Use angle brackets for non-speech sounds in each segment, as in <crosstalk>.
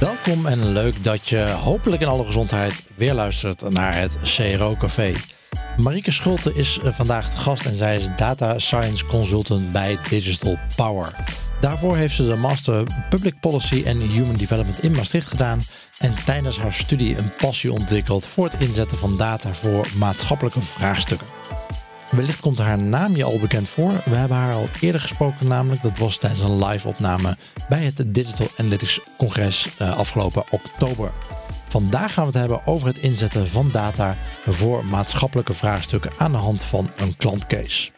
Welkom en leuk dat je hopelijk in alle gezondheid weer luistert naar het CRO Café. Marieke Schulte is vandaag de gast en zij is Data Science Consultant bij Digital Power. Daarvoor heeft ze de Master Public Policy en Human Development in Maastricht gedaan en tijdens haar studie een passie ontwikkeld voor het inzetten van data voor maatschappelijke vraagstukken. Wellicht komt haar naam je al bekend voor. We hebben haar al eerder gesproken, namelijk dat was tijdens een live opname bij het Digital Analytics Congres uh, afgelopen oktober. Vandaag gaan we het hebben over het inzetten van data voor maatschappelijke vraagstukken aan de hand van een klantcase.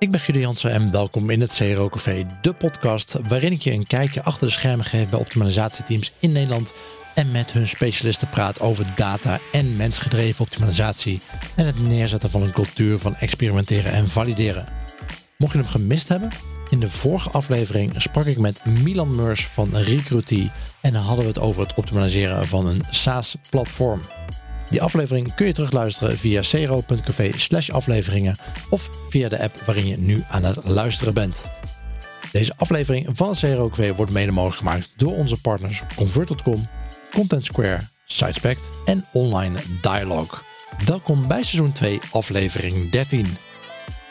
Ik ben Guido Jansen en welkom in het CRO Café, de podcast waarin ik je een kijkje achter de schermen geef bij optimalisatieteams in Nederland en met hun specialisten praat over data en mensgedreven optimalisatie en het neerzetten van een cultuur van experimenteren en valideren. Mocht je hem gemist hebben, in de vorige aflevering sprak ik met Milan Meurs van Recruity en hadden we het over het optimaliseren van een SaaS-platform. Die aflevering kun je terugluisteren via cero.café slash afleveringen of via de app waarin je nu aan het luisteren bent. Deze aflevering van het CRO wordt mede mogelijk gemaakt door onze partners Convert.com, Content Square, Sitespect en Online Dialog. Welkom bij seizoen 2, aflevering 13.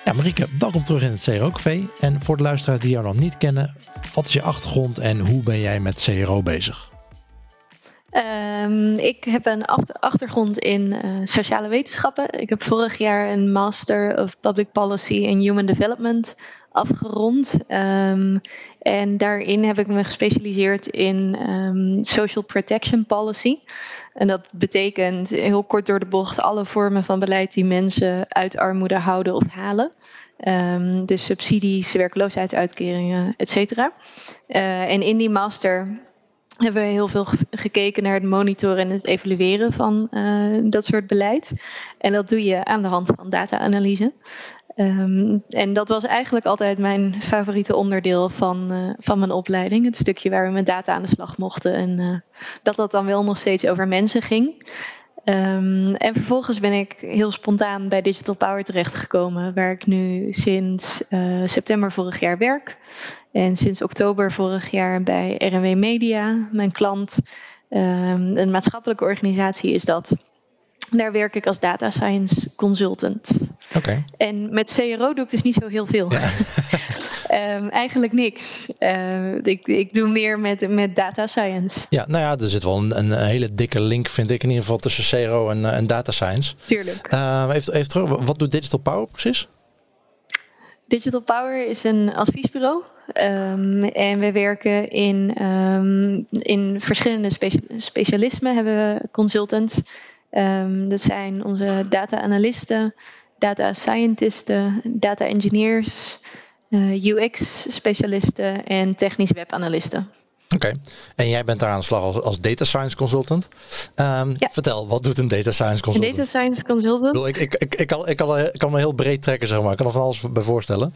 Ja, Marieke, welkom terug in het CRO Café. En voor de luisteraars die jou nog niet kennen, wat is je achtergrond en hoe ben jij met CRO bezig? Um, ik heb een achtergrond in uh, sociale wetenschappen. Ik heb vorig jaar een Master of Public Policy and Human Development afgerond. Um, en daarin heb ik me gespecialiseerd in um, social protection policy. En dat betekent heel kort door de bocht alle vormen van beleid die mensen uit armoede houden of halen. Um, dus subsidies, werkloosheidsuitkeringen, et cetera. Uh, en in die master hebben we heel veel gekeken naar het monitoren en het evalueren van uh, dat soort beleid. En dat doe je aan de hand van data-analyse. Um, en dat was eigenlijk altijd mijn favoriete onderdeel van, uh, van mijn opleiding. Het stukje waar we met data aan de slag mochten. En uh, dat dat dan wel nog steeds over mensen ging. Um, en vervolgens ben ik heel spontaan bij Digital Power terechtgekomen, waar ik nu sinds uh, september vorig jaar werk. En sinds oktober vorig jaar bij RNW Media, mijn klant. Um, een maatschappelijke organisatie is dat. Daar werk ik als data science consultant. Oké. En met CRO doe ik dus niet zo heel veel. Ja. <laughs> um, eigenlijk niks. Uh, ik, ik doe meer met, met data science. Ja, nou ja, er zit wel een, een hele dikke link, vind ik in ieder geval, tussen CRO en, en data science. Tuurlijk. Uh, even, even terug, wat doet Digital Power precies? Digital Power is een adviesbureau. Um, en we werken in, um, in verschillende specia specialismen. Hebben we consultants. Dat zijn onze data analisten, data scientisten, data engineers, uh, UX specialisten en technisch webanalisten. Oké, okay. en jij bent daar aan de slag als, als data science consultant. Um, ja. Vertel, wat doet een data science consultant? Een data science consultant? Ik, ik, ik, ik, kan, ik, kan, ik kan me heel breed trekken, zeg maar. Ik kan er van alles bij voorstellen.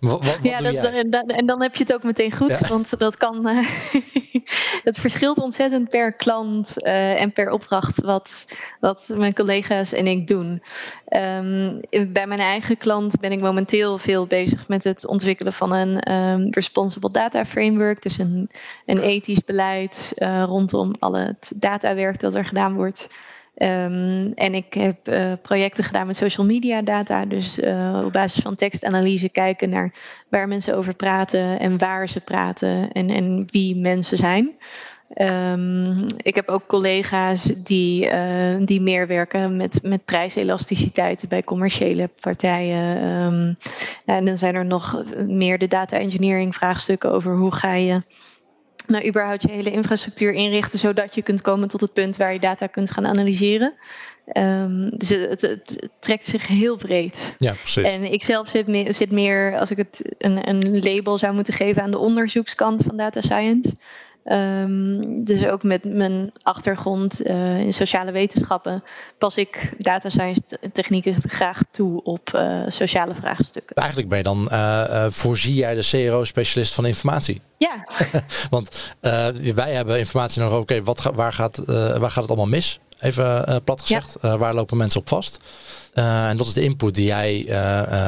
Wat, wat, ja, dat, en, dan, en dan heb je het ook meteen goed, ja. want dat kan. Uh, <laughs> het verschilt ontzettend per klant uh, en per opdracht wat, wat mijn collega's en ik doen. Um, bij mijn eigen klant ben ik momenteel veel bezig met het ontwikkelen van een um, responsible data framework. Dus een een ethisch beleid uh, rondom al het datawerk dat er gedaan wordt. Um, en ik heb uh, projecten gedaan met social media data. Dus uh, op basis van tekstanalyse kijken naar waar mensen over praten en waar ze praten en, en wie mensen zijn. Um, ik heb ook collega's die, die meer werken met, met prijselasticiteiten bij commerciële partijen. Um, en dan zijn er nog meer de data engineering vraagstukken over hoe ga je nou, überhaupt je hele infrastructuur inrichten, zodat je kunt komen tot het punt waar je data kunt gaan analyseren. Um, dus het, het, het, trekt zich heel breed. Ja, precies. En ik zelf zit meer, zit meer als ik het een, een label zou moeten geven aan de onderzoekskant van data science. Um, dus ook met mijn achtergrond uh, in sociale wetenschappen pas ik data science technieken graag toe op uh, sociale vraagstukken. Eigenlijk ben je dan, uh, voorzie jij de CRO-specialist van informatie? Ja. <laughs> Want wij hebben informatie nog, oké, okay, waar, gaat, waar gaat het allemaal mis? Even plat gezegd, ja. waar lopen mensen op vast? en dat is de input die jij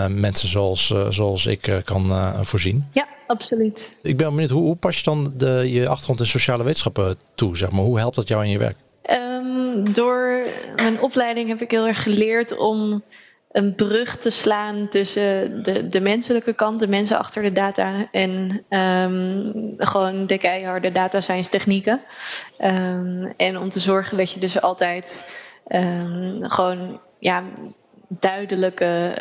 mensen zoals, zoals ik kan voorzien. Ja absoluut. Ik ben benieuwd, hoe, hoe pas je dan de, je achtergrond in sociale wetenschappen toe? Zeg maar? Hoe helpt dat jou in je werk? Um, door mijn opleiding heb ik heel erg geleerd om een brug te slaan tussen de, de menselijke kant, de mensen achter de data, en um, gewoon de keiharde data science technieken. Um, en om te zorgen dat je dus altijd gewoon ja, duidelijke,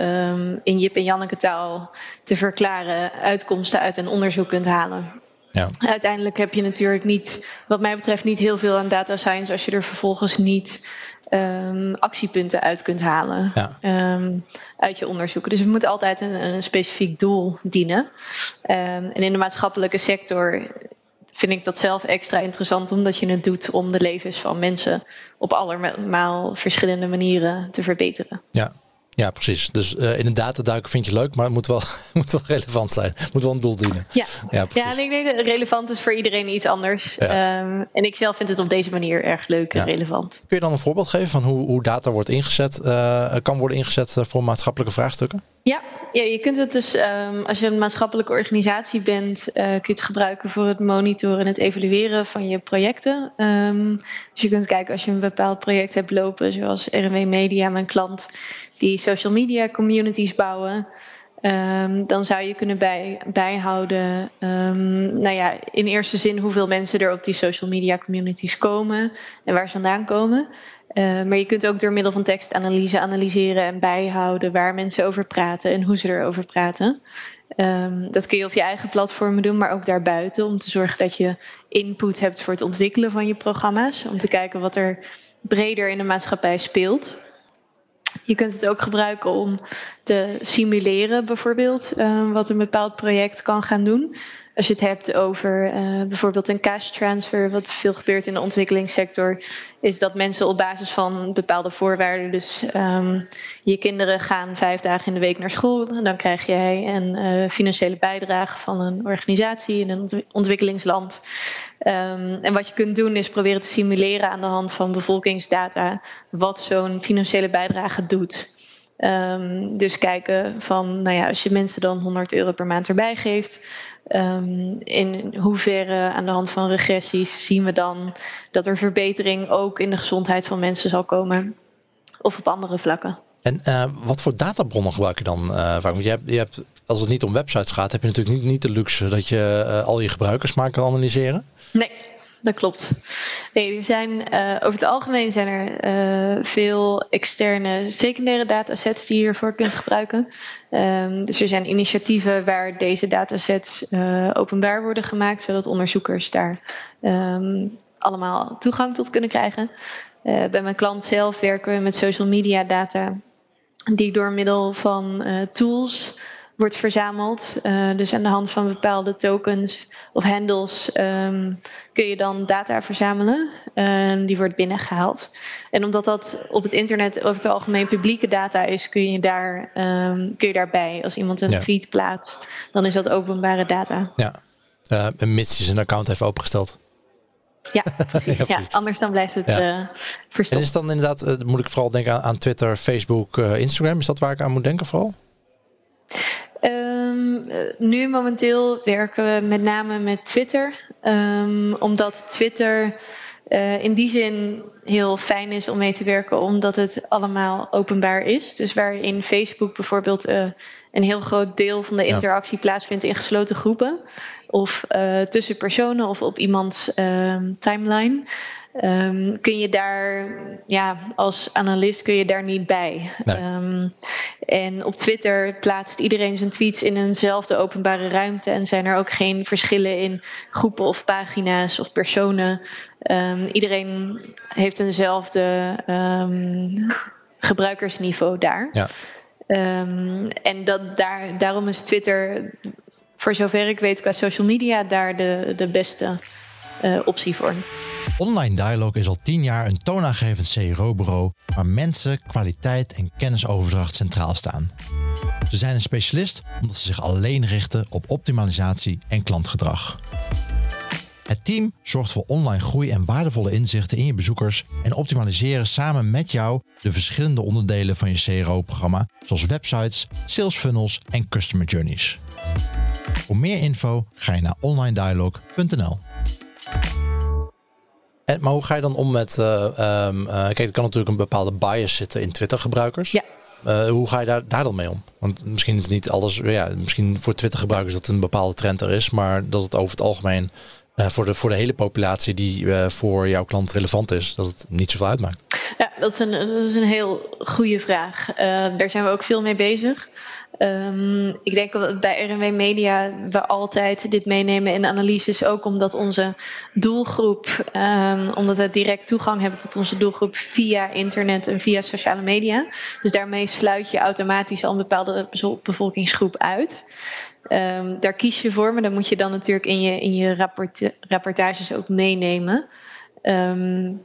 in Jip en Janneke taal te verklaren uitkomsten uit een onderzoek kunt halen. Ja. Uiteindelijk heb je natuurlijk niet, wat mij betreft, niet heel veel aan data science als je er vervolgens niet um, actiepunten uit kunt halen um, uit je onderzoeken. Dus het moet altijd een, een specifiek doel dienen. En in de maatschappelijke sector vind ik dat zelf extra interessant, omdat je het doet om de levens van mensen op allemaal verschillende manieren te verbeteren. Ja, ja, precies. Dus uh, in een dataduiken vind je leuk, maar het moet wel, <laughs> moet wel relevant zijn. Het moet wel een doel dienen. Ja, ja, ja en ik denk dat relevant is voor iedereen iets anders. Ja. Um, en ik zelf vind het op deze manier erg leuk en relevant. Kun je dan een voorbeeld geven van hoe, hoe data wordt ingezet, uh, kan worden ingezet eh, voor maatschappelijke vraagstukken? Ja, je kunt het dus, um, als je een maatschappelijke organisatie bent, uh, kun je het gebruiken voor het monitoren en het evalueren van je projecten. Um, dus je kunt kijken als je een bepaald project hebt lopen, zoals RW Media, mijn klant, die social media communities bouwen. Um, dan zou je kunnen bij, bijhouden, nou ja, in eerste zin hoeveel mensen er op die social media communities komen en waar ze vandaan komen. Uh, maar je kunt ook door middel van tekstanalyse analyseren en bijhouden waar mensen over praten en hoe ze erover praten. Um, dat kun je op je eigen platformen doen, maar ook daarbuiten om te zorgen dat je input hebt voor het ontwikkelen van je programma's. Om te kijken wat er breder in de maatschappij speelt. Je kunt het ook gebruiken om te simuleren, bijvoorbeeld, uh, wat een bepaald project kan gaan doen. Als je het hebt over uh, bijvoorbeeld een cash transfer, wat veel gebeurt in de ontwikkelingssector, is dat mensen op basis van bepaalde voorwaarden, dus um, je kinderen gaan vijf dagen in de week naar school, dan krijg jij een uh, financiële bijdrage van een organisatie in een ontwikkelingsland. Um, en wat je kunt doen is proberen te simuleren aan de hand van bevolkingsdata wat zo'n financiële bijdrage doet. Um, dus kijken van, nou ja, als je mensen dan 100 euro per maand erbij geeft, um, in hoeverre aan de hand van regressies zien we dan dat er verbetering ook in de gezondheid van mensen zal komen of op andere vlakken. En uh, wat voor databronnen gebruik je dan? Uh, Want je hebt, je hebt, als het niet om websites gaat, heb je natuurlijk niet, niet de luxe dat je uh, al je gebruikers maar kan analyseren. Nee, dat klopt. Nee, er zijn, uh, over het algemeen zijn er uh, veel externe secundaire datasets die je hiervoor kunt gebruiken. Um, dus er zijn initiatieven waar deze datasets uh, openbaar worden gemaakt, zodat onderzoekers daar um, allemaal toegang tot kunnen krijgen. bij mijn klant zelf werken we met social media data, die door middel van tools wordt verzameld. Uh, dus aan de hand van bepaalde tokens of handles um, kun je dan data verzamelen. Uh, die wordt binnengehaald. En omdat dat op het internet over het algemeen publieke data is, kun je, daar, um, kun je daarbij. Als iemand een ja. tweet plaatst, dan is dat openbare data. Ja, uh, mits je zijn account heeft opengesteld. Ja, <laughs> precies. ja, ja, anders dan blijft het ja. uh, verstopt. En is dan inderdaad, moet ik vooral denken aan, aan Twitter, Facebook, Instagram. Is dat waar ik aan moet denken vooral? Um, nu momenteel werken we met name met Twitter. Um, omdat Twitter uh, in die zin heel fijn is om mee te werken, omdat het allemaal openbaar is. Dus waar in Facebook bijvoorbeeld uh, een heel groot deel van de interactie ja. plaatsvindt in gesloten groepen. Of uh, tussen personen of op iemands timeline. Um, kun je daar, ja, als analist kun je daar niet bij. Nee. Um, en op Twitter plaatst iedereen zijn tweets in eenzelfde openbare ruimte en zijn er ook geen verschillen in groepen of pagina's of personen. Um, iedereen heeft eenzelfde gebruikersniveau daar. Ja. en dat, daar, daarom is Twitter, voor zover ik weet, qua social media daar de, de beste uh, optie voor. Online Dialog is al tien jaar een toonaangevend CRO-bureau waar mensen, kwaliteit en kennisoverdracht centraal staan. Ze zijn een specialist omdat ze zich alleen richten op optimalisatie en klantgedrag. Het team zorgt voor online groei en waardevolle inzichten in je bezoekers en optimaliseren samen met jou de verschillende onderdelen van je CRO-programma, zoals websites, sales funnels en customer journeys. Voor meer info ga je naar onlinedialog.nl. En, maar hoe ga je dan om met. Uh, um, uh, kijk, er kan natuurlijk een bepaalde bias zitten in Twitter-gebruikers. Ja. Uh, hoe ga je daar, daar dan mee om? Want misschien is niet alles. Ja, misschien voor Twitter-gebruikers dat een bepaalde trend er is, maar dat het over het algemeen uh, voor, de, voor de hele populatie die uh, voor jouw klant relevant is, dat het niet zoveel uitmaakt? Ja, dat is een, dat is een heel goede vraag. Daar zijn we ook veel mee bezig. Um, ik denk dat bij RNW Media we altijd dit meenemen in analyses, ook omdat onze doelgroep, um, omdat we direct toegang hebben tot onze doelgroep via internet en via sociale media. Dus daarmee sluit je automatisch al een bepaalde bevolkingsgroep uit. Um, daar kies je voor, maar dan moet je dan natuurlijk in je, in je rapport, rapportages ook meenemen. Um,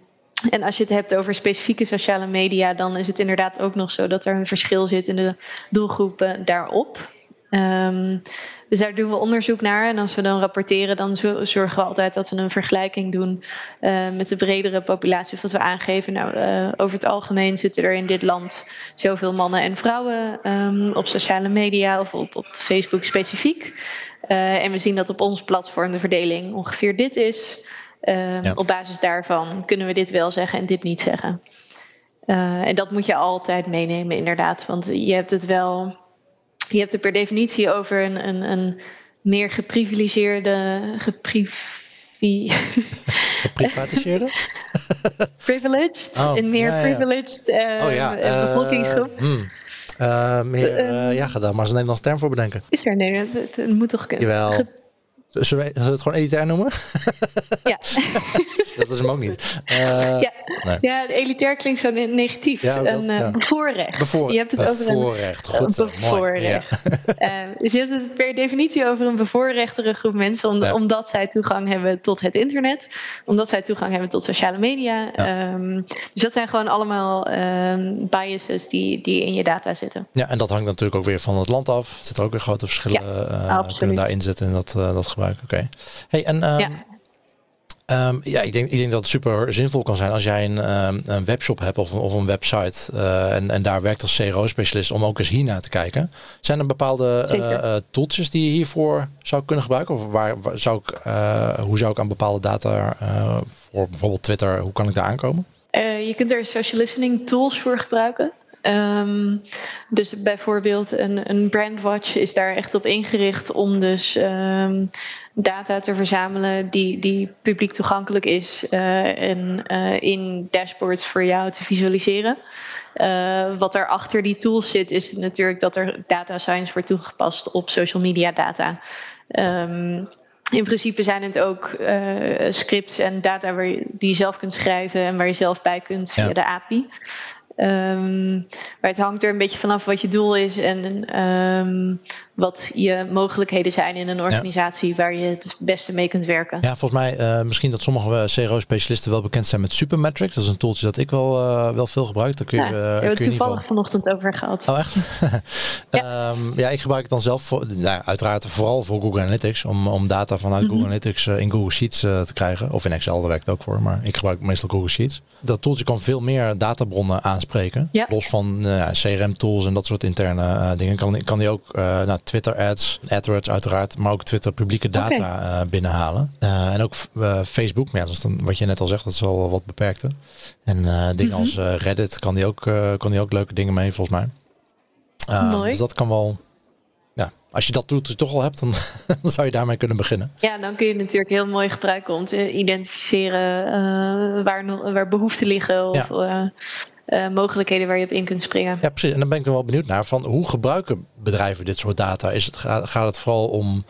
en als je het hebt over specifieke sociale media, dan is het inderdaad ook nog zo dat er een verschil zit in de doelgroepen daarop. Um, dus daar doen we onderzoek naar. En als we dan rapporteren, dan zorgen we altijd dat we een vergelijking doen uh, met de bredere populatie. Of dat we aangeven, nou, uh, over het algemeen zitten er in dit land zoveel mannen en vrouwen um, op sociale media of op, op Facebook specifiek. Uh, en we zien dat op ons platform de verdeling ongeveer dit is. Ja. Op basis daarvan kunnen we dit wel zeggen en dit niet zeggen. en dat moet je altijd meenemen, inderdaad. Want je hebt het wel je hebt het per definitie over een, een, een meer geprivilegeerde, geprivi... <laughs> Geprivatiseerde? <laughs> privileged, oh, een meer ja, ja. privileged uh, oh, ja. uh, bevolkingsgroep. Meer, ja, ga daar maar eens een Nederlands term voor bedenken. Is er nee, het, het moet toch kunnen. Jawel. Ge Zullen we, het gewoon elitair noemen? Ja. <laughs> dat is hem ook niet. Uh, ja. Nee. ja, elitair klinkt zo negatief. Ja, dat, een uh, ja. bevoorrecht. Bevoor, je hebt het bevoorrecht. over een Goed, bevoorrecht. Ja. uh, <laughs> dus je hebt het per definitie over een bevoorrechtere groep mensen, om, omdat zij toegang hebben tot het internet, omdat zij toegang hebben tot sociale media. Um, dus dat zijn gewoon allemaal um, biases die, die in je data zitten. Ja, en dat hangt natuurlijk ook weer van het land af. Er zitten ook weer grote verschillen kunnen daarin zitten in dat, dat gebruik. Oké. Okay. Hey, en um, ja. Um, ja, ik denk, ik denk dat het super zinvol kan zijn als jij een, um, een webshop hebt of, of een website uh, en, en daar werkt als CRO-specialist om ook eens hiernaar te kijken. Zijn er bepaalde uh, uh, tooltjes die je hiervoor zou kunnen gebruiken? Of waar, waar zou ik, hoe zou ik aan bepaalde data voor bijvoorbeeld Twitter, hoe kan ik daar aankomen? je kunt er social listening tools voor gebruiken. Um, dus bijvoorbeeld een, een brandwatch is daar echt op ingericht om dus um, data te verzamelen die, die publiek toegankelijk is uh, en uh, in dashboards voor jou te visualiseren. Uh, wat er achter die tools zit, is natuurlijk dat er data science wordt toegepast op social media data. Um, in principe zijn het ook uh, scripts en data waar je, die je zelf kunt schrijven en waar je zelf bij kunt via de API. Um, maar het hangt er een beetje vanaf wat je doel is en um, wat je mogelijkheden zijn in een organisatie ja. waar je het beste mee kunt werken. Ja, volgens mij uh, misschien dat sommige CRO-specialisten wel bekend zijn met Supermetrics. Dat is een tooltje dat ik wel, uh, wel veel gebruik. Daar kun je, ja, uh, we hebben het toevallig geval... vanochtend over gehad. Oh echt? <laughs> ja. Um, ja, ik gebruik het dan zelf voor, nou, uiteraard vooral voor Google Analytics. Om, om data vanuit mm -hmm. Google Analytics in Google Sheets te krijgen. Of in Excel, daar werkt het ook voor. Maar ik gebruik meestal Google Sheets. Dat tooltje kan veel meer databronnen aanspreken. Ja. Los van CRM-tools en dat soort interne dingen. Kan, kan die ook naar Twitter ads, AdWords uiteraard, maar ook Twitter publieke data okay. uh, binnenhalen. Uh, en ook uh, Facebook, maar ja, dat is dan, wat je net al zegt, dat is wel wat beperkter. En dingen mm -hmm. als Reddit kan die, ook, kan die ook leuke dingen mee, volgens mij. Mooi. Dus dat kan wel, ja, als je dat doet, toch al hebt, dan, <laughs> dan zou je daarmee kunnen beginnen. Ja, dan kun je het natuurlijk heel mooi gebruiken om te identificeren waar, waar behoeften liggen. Of, ja. Uh, mogelijkheden waar je op in kunt springen. Ja, precies. En dan ben ik er wel benieuwd naar van hoe gebruiken bedrijven dit soort data? Is het, gaat het vooral om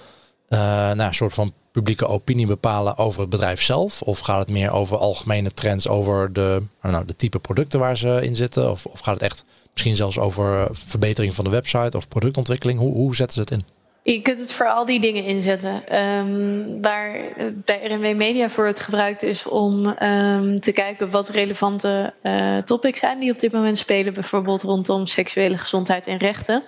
uh, nou, een soort van publieke opinie bepalen over het bedrijf zelf? Of gaat het meer over algemene trends over de, nou, de type producten waar ze in zitten? Of, of gaat het echt misschien zelfs over verbetering van de website of productontwikkeling? Hoe, hoe zetten ze het in? Je kunt het voor al die dingen inzetten. Um, waar bij RNW Media voor het gebruikt is om um, te kijken wat relevante uh, topics zijn die op dit moment spelen. Bijvoorbeeld rondom seksuele gezondheid en rechten.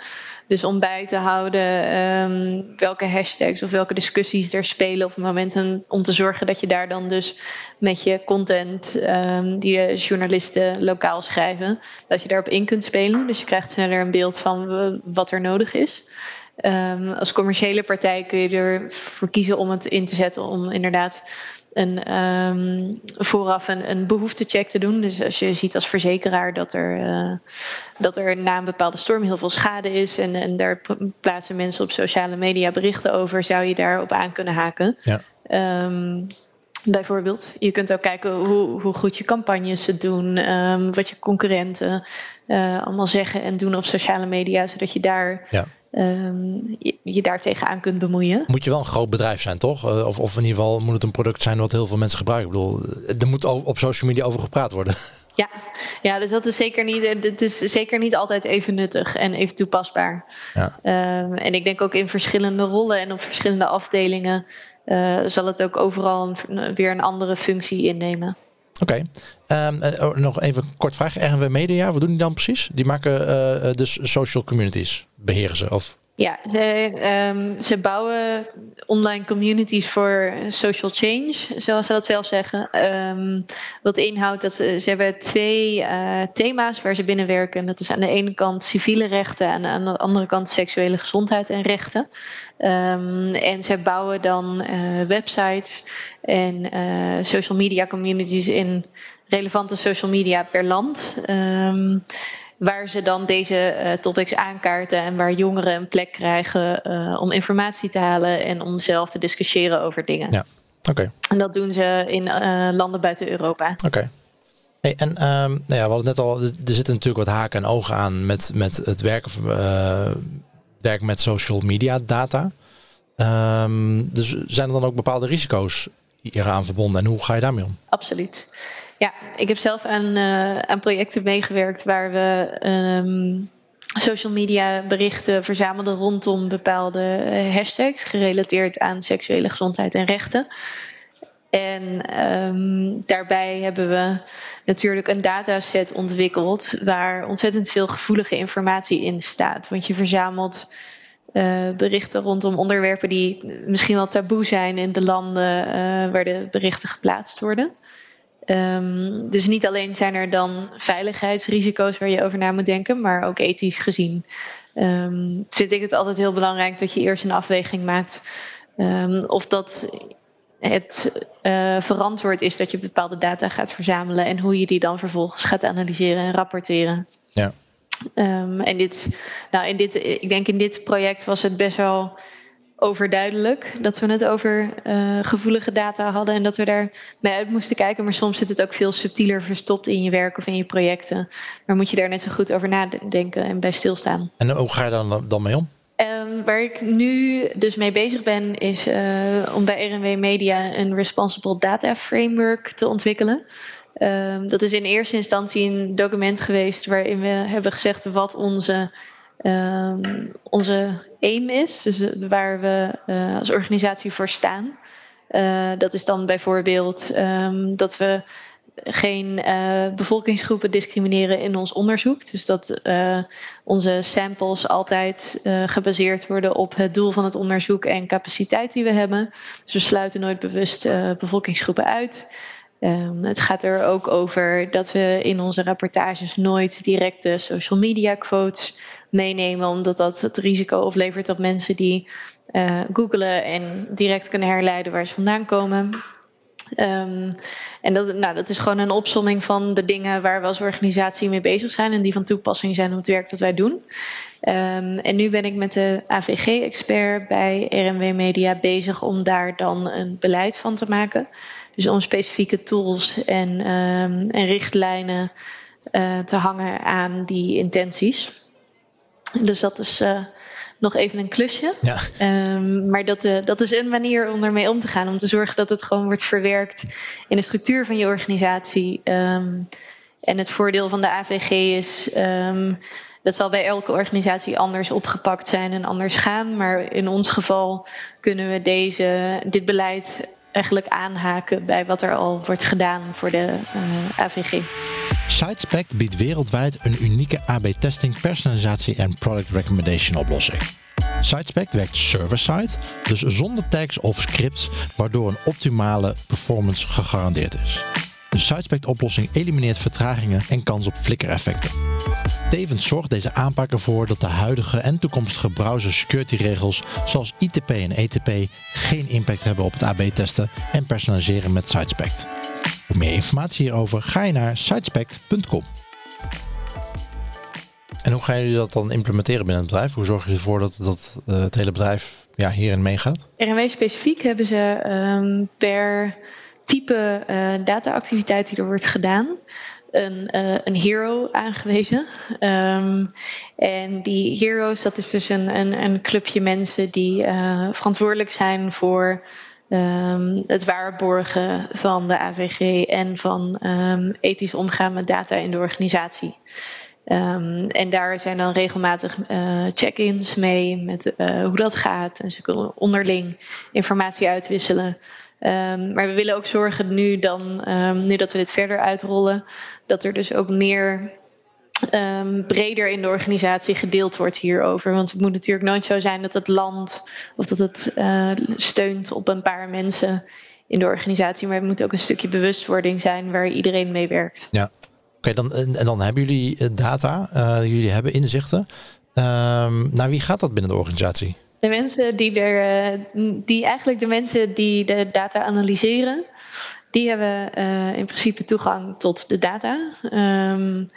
Dus om bij te houden um, welke hashtags of welke discussies er spelen op het moment. En om te zorgen dat je daar dan dus met je content die de journalisten lokaal schrijven, dat je daarop in kunt spelen. Dus je krijgt sneller een beeld van wat er nodig is. Um, als commerciële partij kun je ervoor kiezen om het in te zetten om inderdaad een, um, vooraf een, een behoeftecheck te doen. Dus als je ziet als verzekeraar dat er, uh, dat er na een bepaalde storm heel veel schade is en, en daar plaatsen mensen op sociale media berichten over, zou je daarop aan kunnen haken. Ja. Um, Bijvoorbeeld, je kunt ook kijken hoe, hoe goed je campagnes het doen, um, wat je concurrenten uh, allemaal zeggen en doen op sociale media, zodat je daar ja. Um, je, je, daar tegenaan kunt bemoeien. Moet je wel een groot bedrijf zijn, toch? Uh, of, of in ieder geval moet het een product zijn wat heel veel mensen gebruiken. Ik bedoel, er moet op social media over gepraat worden. <laughs> Ja, ja dus dat is zeker niet, het is zeker niet altijd even nuttig en even toepasbaar. Ja. Um, en ik denk ook in verschillende rollen en op verschillende afdelingen uh, zal het ook overal een, weer een andere functie innemen. Oké. Okay. Ehm, oh, nog even een kort vraag. RNW Media, wat doen die dan precies? Die maken uh, dus social communities, beheren ze? Of ja, ze, um, ze bouwen online communities voor social change, zoals ze dat zelf zeggen. Um, wat inhoudt dat ze, ze hebben twee uh, thema's waar ze binnen werken. Dat is aan de ene kant civiele rechten en aan de andere kant seksuele gezondheid en rechten. Um, en ze bouwen dan uh, websites en uh, social media communities in relevante social media per land. Waar ze dan deze uh, topics aankaarten en waar jongeren een plek krijgen uh, om informatie te halen en om zelf te discussiëren over dingen. Ja, oké. En dat doen ze in uh, landen buiten Europa. Oké. Hey, en um, nou ja, we hadden net al, er zitten natuurlijk wat haken en ogen aan met, met het werken, werk met social media data. Um, dus zijn er dan ook bepaalde risico's hieraan verbonden en hoe ga je daarmee om? Absoluut. Ja, ik heb zelf aan, uh, aan projecten meegewerkt waar we um, social media berichten verzamelden rondom bepaalde eh, hashtags gerelateerd aan seksuele gezondheid en rechten. En um, daarbij hebben we natuurlijk een dataset ontwikkeld waar ontzettend veel gevoelige informatie in staat. Want je verzamelt uh, berichten rondom onderwerpen die misschien wel taboe zijn in de landen waar de berichten geplaatst worden. Um, dus niet alleen zijn er dan veiligheidsrisico's waar je over na moet denken, maar ook ethisch gezien. Um, vind ik het altijd heel belangrijk dat je eerst een afweging maakt um, of dat het uh, verantwoord is dat je bepaalde data gaat verzamelen en hoe je die dan vervolgens gaat analyseren en rapporteren. Ja. en dit, nou in dit, ik denk in dit project was het best wel overduidelijk dat we het over uh, gevoelige data hadden en dat we daar mee uit moesten kijken. Maar soms zit het ook veel subtieler verstopt in je werk of in je projecten. Maar moet je daar net zo goed over nadenken en bij stilstaan. En hoe ga je dan, dan mee om? Um, waar ik nu dus mee bezig ben, is uh, om bij RNW Media een Responsible Data Framework te ontwikkelen. Um, dat is in eerste instantie een document geweest waarin we hebben gezegd wat onze um, onze is, dus eh, waar we uh, als organisatie voor staan. Uh, dat is dan bijvoorbeeld um, dat we geen bevolkingsgroepen discrimineren in ons onderzoek. Dus dat onze samples altijd gebaseerd worden op het doel van het onderzoek en capaciteit die we hebben. Dus we sluiten nooit bewust bevolkingsgroepen uit. Um, het gaat er ook over dat we in onze rapportages nooit directe social media quotes meenemen, omdat dat het risico oplevert dat mensen die uh, googelen en direct kunnen herleiden waar ze vandaan komen. Um, en dat, nou, dat is gewoon een opsomming van de dingen waar we als organisatie mee bezig zijn en die van toepassing zijn op het werk dat wij doen. Um, en nu ben ik met de AVG-expert bij RMW Media bezig om daar dan een beleid van te maken. Dus om specifieke tools en, um, en richtlijnen uh, te hangen aan die intenties. Dus dat is uh, nog even een klusje. Ja. Um, maar dat, uh, dat is een manier om ermee om te gaan. Om te zorgen dat het gewoon wordt verwerkt in de structuur van je organisatie. Um, en het voordeel van de AVG is. Um, dat zal bij elke organisatie anders opgepakt zijn en anders gaan. Maar in ons geval kunnen we deze, dit beleid eigenlijk aanhaken bij wat er al wordt gedaan voor de uh, AVG. SiteSpec biedt wereldwijd een unieke AB-testing, personalisatie en product recommendation oplossing. SiteSpec werkt server-side, dus zonder tags of scripts, waardoor een optimale performance gegarandeerd is. De SiteSpec oplossing elimineert vertragingen en kans op flikkereffecten. Tevens zorgt deze aanpak ervoor dat de huidige en toekomstige browser security regels zoals ITP en ETP geen impact hebben op het AB-testen en personaliseren met Sitespect. Voor meer informatie hierover ga je naar sitespect.com. En hoe gaan jullie dat dan implementeren binnen het bedrijf? Hoe zorgen jullie ervoor dat, dat uh, het hele bedrijf ja, hierin meegaat? RMW specifiek hebben ze um, per type uh, data-activiteit die er wordt gedaan, een, uh, een hero aangewezen. Um, en die heroes, dat is dus een, een, een clubje mensen die uh, verantwoordelijk zijn voor um, het waarborgen van de AVG en van um, ethisch omgaan met data in de organisatie. En daar zijn dan regelmatig check-ins mee met hoe dat gaat. En ze kunnen onderling informatie uitwisselen. Um, maar we willen ook zorgen nu, dan, um, nu dat we dit verder uitrollen, dat er dus ook meer um, breder in de organisatie gedeeld wordt hierover. Want het moet natuurlijk nooit zo zijn dat het land of dat het uh, steunt op een paar mensen in de organisatie. Maar het moet ook een stukje bewustwording zijn waar iedereen mee werkt. Ja, oké. dan, en dan hebben jullie eh, data, uh, jullie hebben inzichten. naar wie gaat dat binnen de organisatie? De mensen die er, eh, die eigenlijk de mensen die de data analyseren, die hebben uh, in principe toegang tot de data. Um,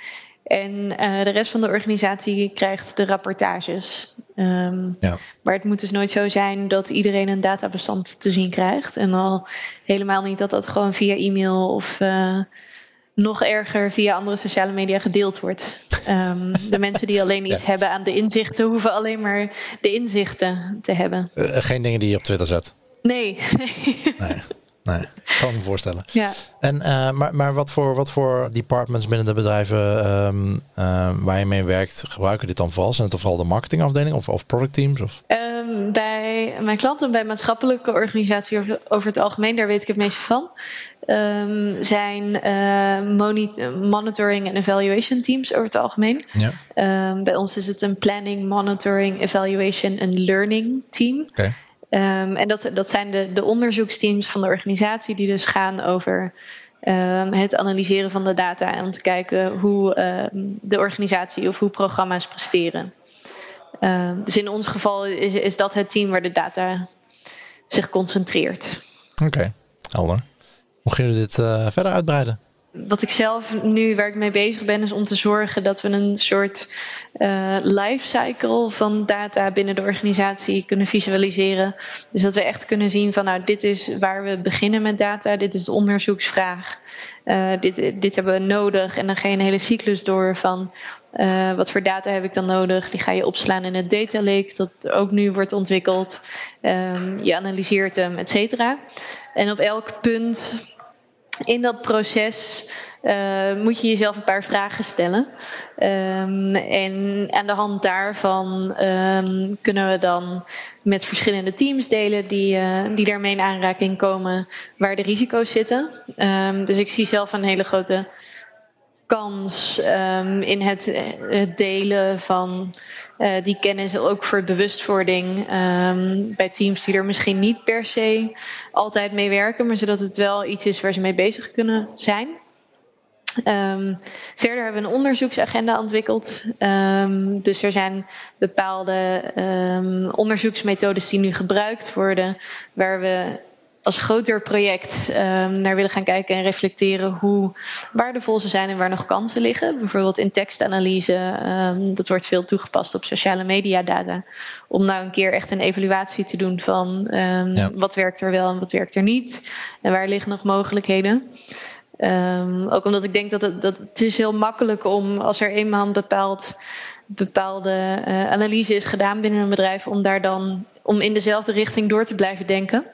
en uh, de rest van de organisatie krijgt de rapportages. Um, ja. Maar het moet dus nooit zo zijn dat iedereen een databestand te zien krijgt. En al helemaal niet dat dat gewoon via e-mail of uh, nog erger via andere sociale media gedeeld wordt. Um, de <laughs> mensen die alleen iets ja. hebben aan de inzichten, hoeven alleen maar de inzichten te hebben. Uh, geen dingen die je op Twitter zet. Nee. <laughs> nee. Nee, kan me voorstellen. Ja. En, uh, maar maar wat, voor, wat voor departments binnen de bedrijven um, uh, waar je mee werkt, gebruiken dit dan vooral? Zijn het vooral de marketingafdeling of, of product teams? Of? Um, bij mijn klanten, bij maatschappelijke organisaties over, over, het algemeen, daar weet ik het meeste van, um, zijn uh, monitoring en evaluation teams over het algemeen. Ja. bij ons is het een planning, monitoring, evaluation en learning team. Okay. Um, en dat, dat zijn de, de onderzoeksteams van de organisatie die dus gaan over um, het analyseren van de data en om te kijken hoe um, de organisatie of hoe programma's presteren. Dus in ons geval is, is dat het team waar de data zich concentreert. Oké, okay. helder. Hoe gaan jullie dit uh, verder uitbreiden? wat ik zelf nu waar ik mee bezig ben, is om te zorgen dat we een soort uh, lifecycle van data binnen de organisatie kunnen visualiseren. Dus dat we echt kunnen zien van nou, dit is waar we beginnen met data, dit is de onderzoeksvraag, uh, dit, dit hebben we nodig. En dan ga je een hele cyclus door van uh, wat voor data heb ik dan nodig? Die ga je opslaan in het data lake, dat ook nu wordt ontwikkeld. Um, je analyseert hem, et cetera. En op elk punt in dat proces uh, moet je jezelf een paar vragen stellen. Um, en aan de hand daarvan um, kunnen we dan met verschillende teams delen die, uh, die daarmee in aanraking komen waar de risico's zitten. Dus ik zie zelf een hele grote kans in het, delen van uh, die kennis ook voor bewustwording um, bij teams die er misschien niet per se altijd mee werken, maar zodat het wel iets is waar ze mee bezig kunnen zijn. Um, verder hebben we een onderzoeksagenda ontwikkeld. Dus er zijn bepaalde onderzoeksmethodes die nu gebruikt worden, waar we als groter project um, naar willen gaan kijken en reflecteren hoe waardevol ze zijn en waar nog kansen liggen. Bijvoorbeeld in tekstanalyse, um, dat wordt veel toegepast op sociale media data. Om nou een keer echt een evaluatie te doen van um, ja. wat werkt er wel en wat werkt er niet. En waar liggen nog mogelijkheden. ook omdat ik denk dat het, dat het is heel makkelijk om als er eenmaal een bepaald bepaalde uh, analyse is gedaan binnen een bedrijf, om daar dan om in dezelfde richting door te blijven denken.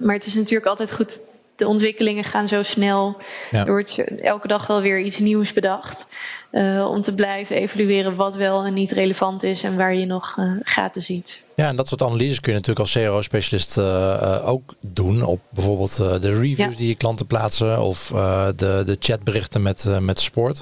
Maar het is natuurlijk altijd goed. De ontwikkelingen gaan zo snel. Ja. Er wordt elke dag wel weer iets nieuws bedacht. Uh, om te blijven evalueren wat wel en niet relevant is en waar je nog uh, gaten ziet. Ja, en dat soort analyses kun je natuurlijk als CRO-specialist uh, ook doen. Op bijvoorbeeld de reviews ja. die je klanten plaatsen of de, de chatberichten met, met sport.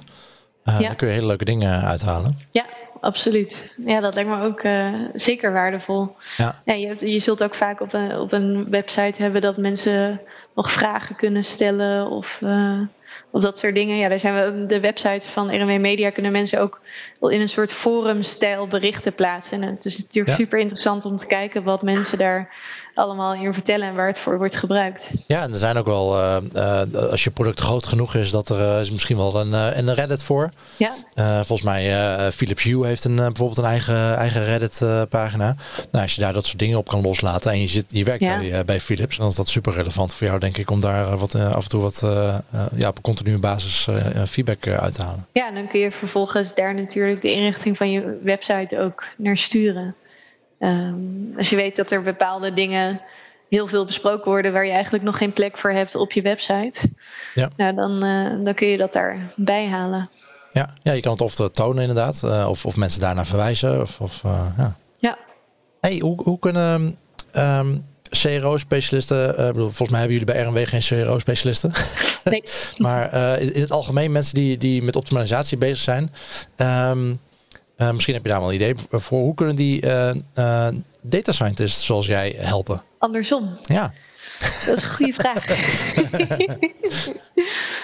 Ja. Daar kun je hele leuke dingen uithalen. Ja, absoluut. Ja, dat lijkt me ook uh, zeker waardevol. Ja. Ja, je, hebt, je zult ook vaak op een, op een website hebben dat mensen nog vragen kunnen stellen of uh, of dat soort dingen. Ja, daar zijn we de websites van RMW Media kunnen mensen ook in een soort forumstijl berichten plaatsen. En het is natuurlijk super interessant om te kijken wat mensen daar allemaal in vertellen en waar het voor wordt gebruikt. Ja, en er zijn ook wel, uh, uh, als je product groot genoeg is, dat er uh, is misschien wel een, een Reddit voor. Ja. volgens mij Philips Hue heeft een, bijvoorbeeld een eigen, eigen Reddit pagina. Nou, als je daar dat soort dingen op kan loslaten en je, zit, je werkt bij, bij Philips, dan is dat super relevant voor jou, denk ik, om daar wat, af en toe wat ja, op continue basis feedback uit te halen. Ja, en dan kun je vervolgens daar natuurlijk de inrichting van je website ook naar sturen. Um, als je weet dat er bepaalde dingen heel veel besproken worden waar je eigenlijk nog geen plek voor hebt op je website, ja. Nou, dan, uh, dan kun je dat daarbij halen. Ja, ja, je kan het of tonen inderdaad, uh, of, of mensen daarnaar verwijzen. Of, of uh, ja. ja. Hey, hoe, hoe kunnen um, CRO-specialisten, volgens mij hebben jullie bij RMW geen CRO-specialisten. <laughs> Nee. <laughs> maar in het algemeen mensen die, die met optimalisatie bezig zijn. Um, uh, misschien heb je daar wel een idee voor. Hoe kunnen die uh, data scientists zoals jij helpen? Andersom. Ja. Dat is een goede vraag. <laughs>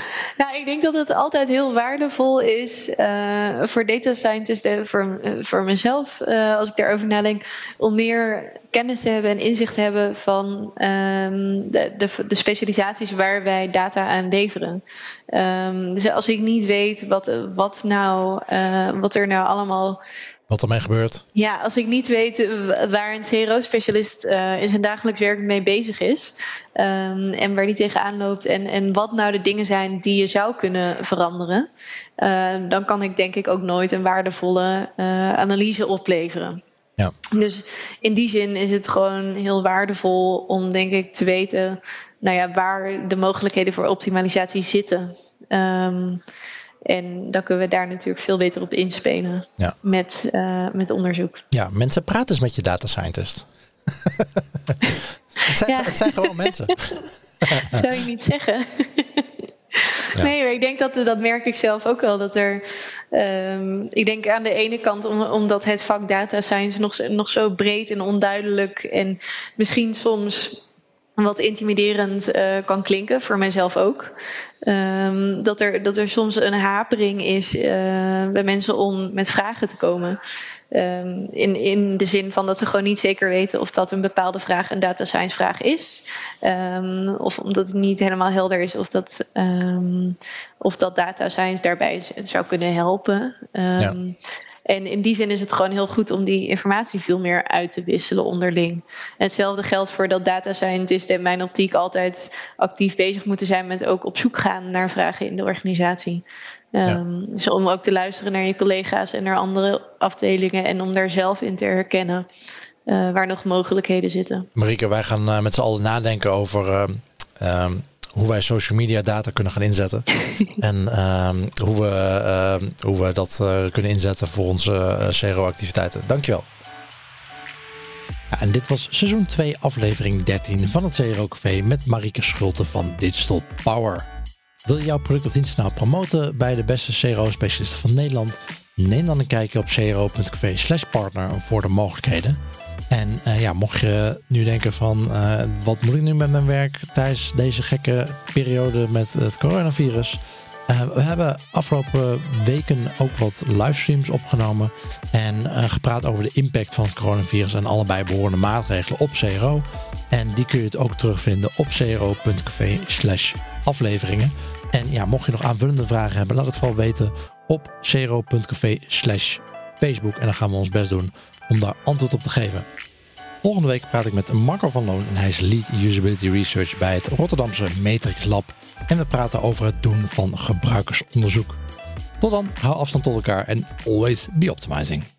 <laughs> nou, ik denk dat het altijd heel waardevol is uh, voor data scientists en voor, voor mezelf, uh, als ik daarover nadenk, om meer kennis te hebben en inzicht te hebben van um, de, de, de, specialisaties waar wij data aan leveren. Um, dus als ik niet weet wat, wat, nou, wat er nou allemaal wat ermee gebeurt. Ja, als ik niet weet eh, waar een CRO-specialist uh, in zijn dagelijks werk mee bezig is. Um, en waar die tegenaan loopt. En, en wat nou de dingen zijn die je zou kunnen veranderen. Uh, dan kan ik denk ik ook nooit een waardevolle uh, analyse opleveren. Ja. Dus in die zin is het gewoon heel waardevol om denk ik te weten nou ja, waar de mogelijkheden voor optimalisatie zitten. Um, en dan kunnen we daar natuurlijk veel beter op inspelen ja. met, uh, met onderzoek. Ja, mensen praten eens met je data scientist. <laughs> het, zijn, ja. het zijn gewoon mensen. <laughs> Zou je niet zeggen. <laughs> Ja. Nee, maar ik denk dat dat merk ik zelf ook wel. Dat er, um, ik denk aan de ene kant om, omdat het vak data science nog, nog zo breed en onduidelijk en misschien soms wat intimiderend uh, kan klinken, voor mijzelf ook. Um, dat, er, dat er soms een hapering is uh, bij mensen om met vragen te komen. Um, in, in de zin van dat ze gewoon niet zeker weten of dat een bepaalde vraag een data science vraag is. Um, of omdat het niet helemaal helder is of dat, of dat data science daarbij zou kunnen helpen. En in die zin is het gewoon heel goed om die informatie veel meer uit te wisselen onderling. En hetzelfde geldt voor dat data scientisten in mijn optiek altijd actief bezig moeten zijn met ook op zoek gaan naar vragen in de organisatie. Ja. Um, dus om ook te luisteren naar je collega's en naar andere afdelingen en om daar zelf in te herkennen uh, waar nog mogelijkheden zitten. Marike, wij gaan uh, met z'n allen nadenken over uh, hoe wij social media data kunnen gaan inzetten. <laughs> en uh, hoe, we, uh, hoe we dat uh, kunnen inzetten voor onze uh, CRO-activiteiten. Dankjewel. Ja, en dit was seizoen 2, aflevering 13 van het CRO Café met Marike Schulte van Digital Power. Wil je jouw product of dienst nou promoten bij de beste CRO-specialisten van Nederland? Neem dan een kijkje op cro.café slash partner voor de mogelijkheden. En uh, ja, mocht je nu denken van uh, wat moet ik nu met mijn werk tijdens deze gekke periode met het coronavirus? Uh, we hebben afgelopen weken ook wat livestreams opgenomen en gepraat over de impact van het coronavirus en allebei behorende maatregelen op CRO. En die kun je het ook terugvinden op cro.café slash afleveringen. En ja, mocht je nog aanvullende vragen hebben, laat het vooral weten op cro.café slash Facebook. En dan gaan we ons best doen om daar antwoord op te geven. Volgende week praat ik met Marco van Loon en hij is Lead Usability Research bij het Rotterdamse Matrix Lab. En we praten over het doen van gebruikersonderzoek. Tot dan, hou afstand tot elkaar en always be optimizing.